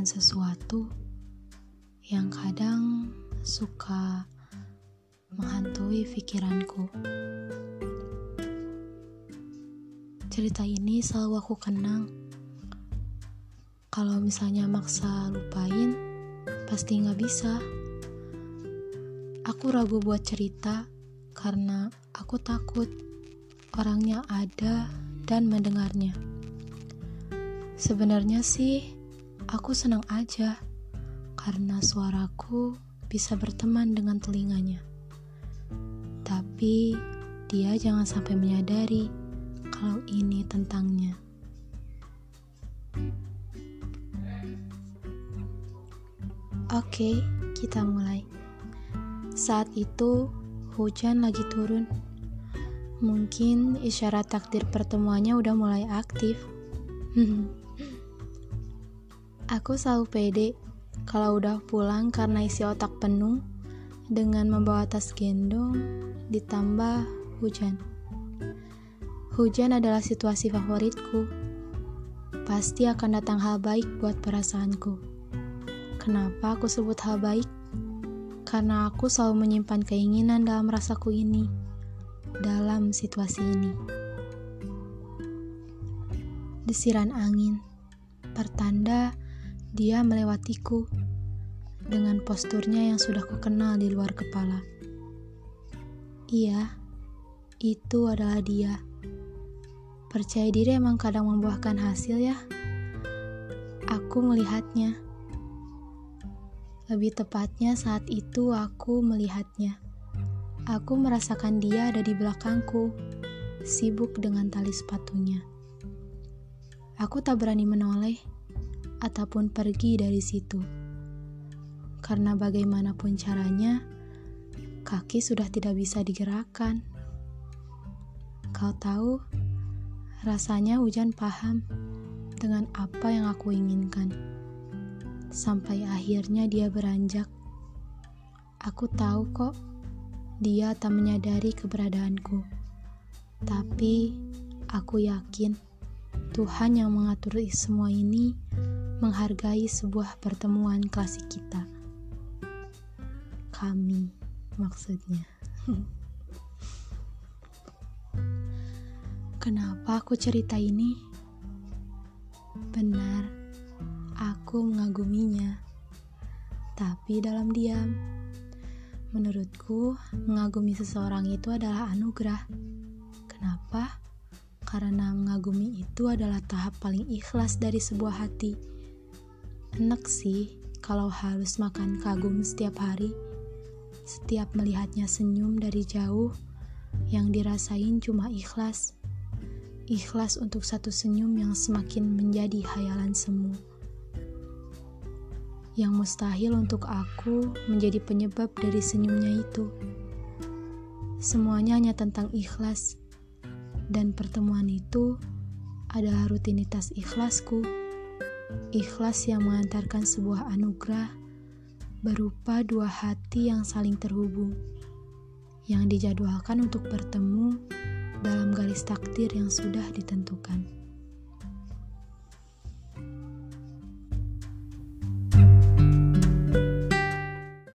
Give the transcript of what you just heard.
sesuatu yang kadang suka menghantui pikiranku. Cerita ini selalu aku kenang. Kalau misalnya maksa lupain, pasti nggak bisa. Aku ragu buat cerita karena aku takut orangnya ada dan mendengarnya. Sebenarnya sih, aku senang aja karena suaraku bisa berteman dengan telinganya. Tapi dia jangan sampai menyadari kalau ini tentangnya. Oke, kita mulai. Saat itu hujan lagi turun. Mungkin isyarat takdir pertemuannya udah mulai aktif. Aku selalu pede kalau udah pulang karena isi otak penuh dengan membawa tas gendong ditambah hujan. Hujan adalah situasi favoritku. Pasti akan datang hal baik buat perasaanku. Kenapa aku sebut hal baik? Karena aku selalu menyimpan keinginan dalam rasaku ini, dalam situasi ini. Desiran angin, pertanda dia melewatiku dengan posturnya yang sudah kukenal di luar kepala. Iya, itu adalah dia. Percaya diri emang kadang membuahkan hasil ya. Aku melihatnya. Lebih tepatnya saat itu aku melihatnya. Aku merasakan dia ada di belakangku, sibuk dengan tali sepatunya. Aku tak berani menoleh ataupun pergi dari situ. Karena bagaimanapun caranya, kaki sudah tidak bisa digerakkan. Kau tahu, rasanya hujan paham dengan apa yang aku inginkan. Sampai akhirnya dia beranjak. Aku tahu kok, dia tak menyadari keberadaanku. Tapi, aku yakin Tuhan yang mengatur semua ini menghargai sebuah pertemuan klasik kita. Kami, maksudnya. Kenapa aku cerita ini? Benar, aku mengaguminya, tapi dalam diam. Menurutku, mengagumi seseorang itu adalah anugerah. Kenapa? Karena mengagumi itu adalah tahap paling ikhlas dari sebuah hati Enak sih kalau harus makan kagum setiap hari. Setiap melihatnya senyum dari jauh, yang dirasain cuma ikhlas. Ikhlas untuk satu senyum yang semakin menjadi hayalan semu. Yang mustahil untuk aku menjadi penyebab dari senyumnya itu. Semuanya hanya tentang ikhlas. Dan pertemuan itu adalah rutinitas ikhlasku ikhlas yang mengantarkan sebuah anugerah berupa dua hati yang saling terhubung, yang dijadwalkan untuk bertemu dalam garis takdir yang sudah ditentukan.